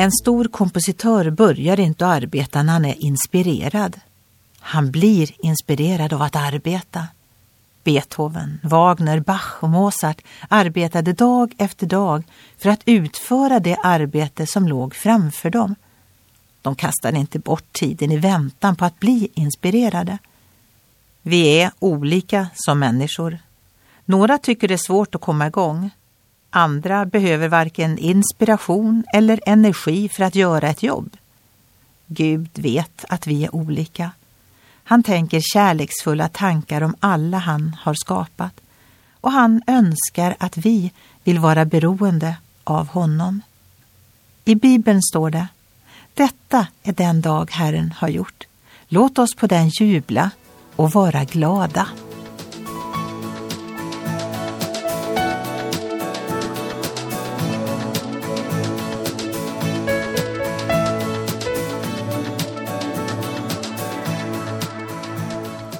En stor kompositör börjar inte att arbeta när han är inspirerad. Han blir inspirerad av att arbeta. Beethoven, Wagner, Bach och Mozart arbetade dag efter dag för att utföra det arbete som låg framför dem. De kastade inte bort tiden i väntan på att bli inspirerade. Vi är olika som människor. Några tycker det är svårt att komma igång. Andra behöver varken inspiration eller energi för att göra ett jobb. Gud vet att vi är olika. Han tänker kärleksfulla tankar om alla han har skapat och han önskar att vi vill vara beroende av honom. I Bibeln står det Detta är den dag Herren har gjort. Låt oss på den jubla och vara glada.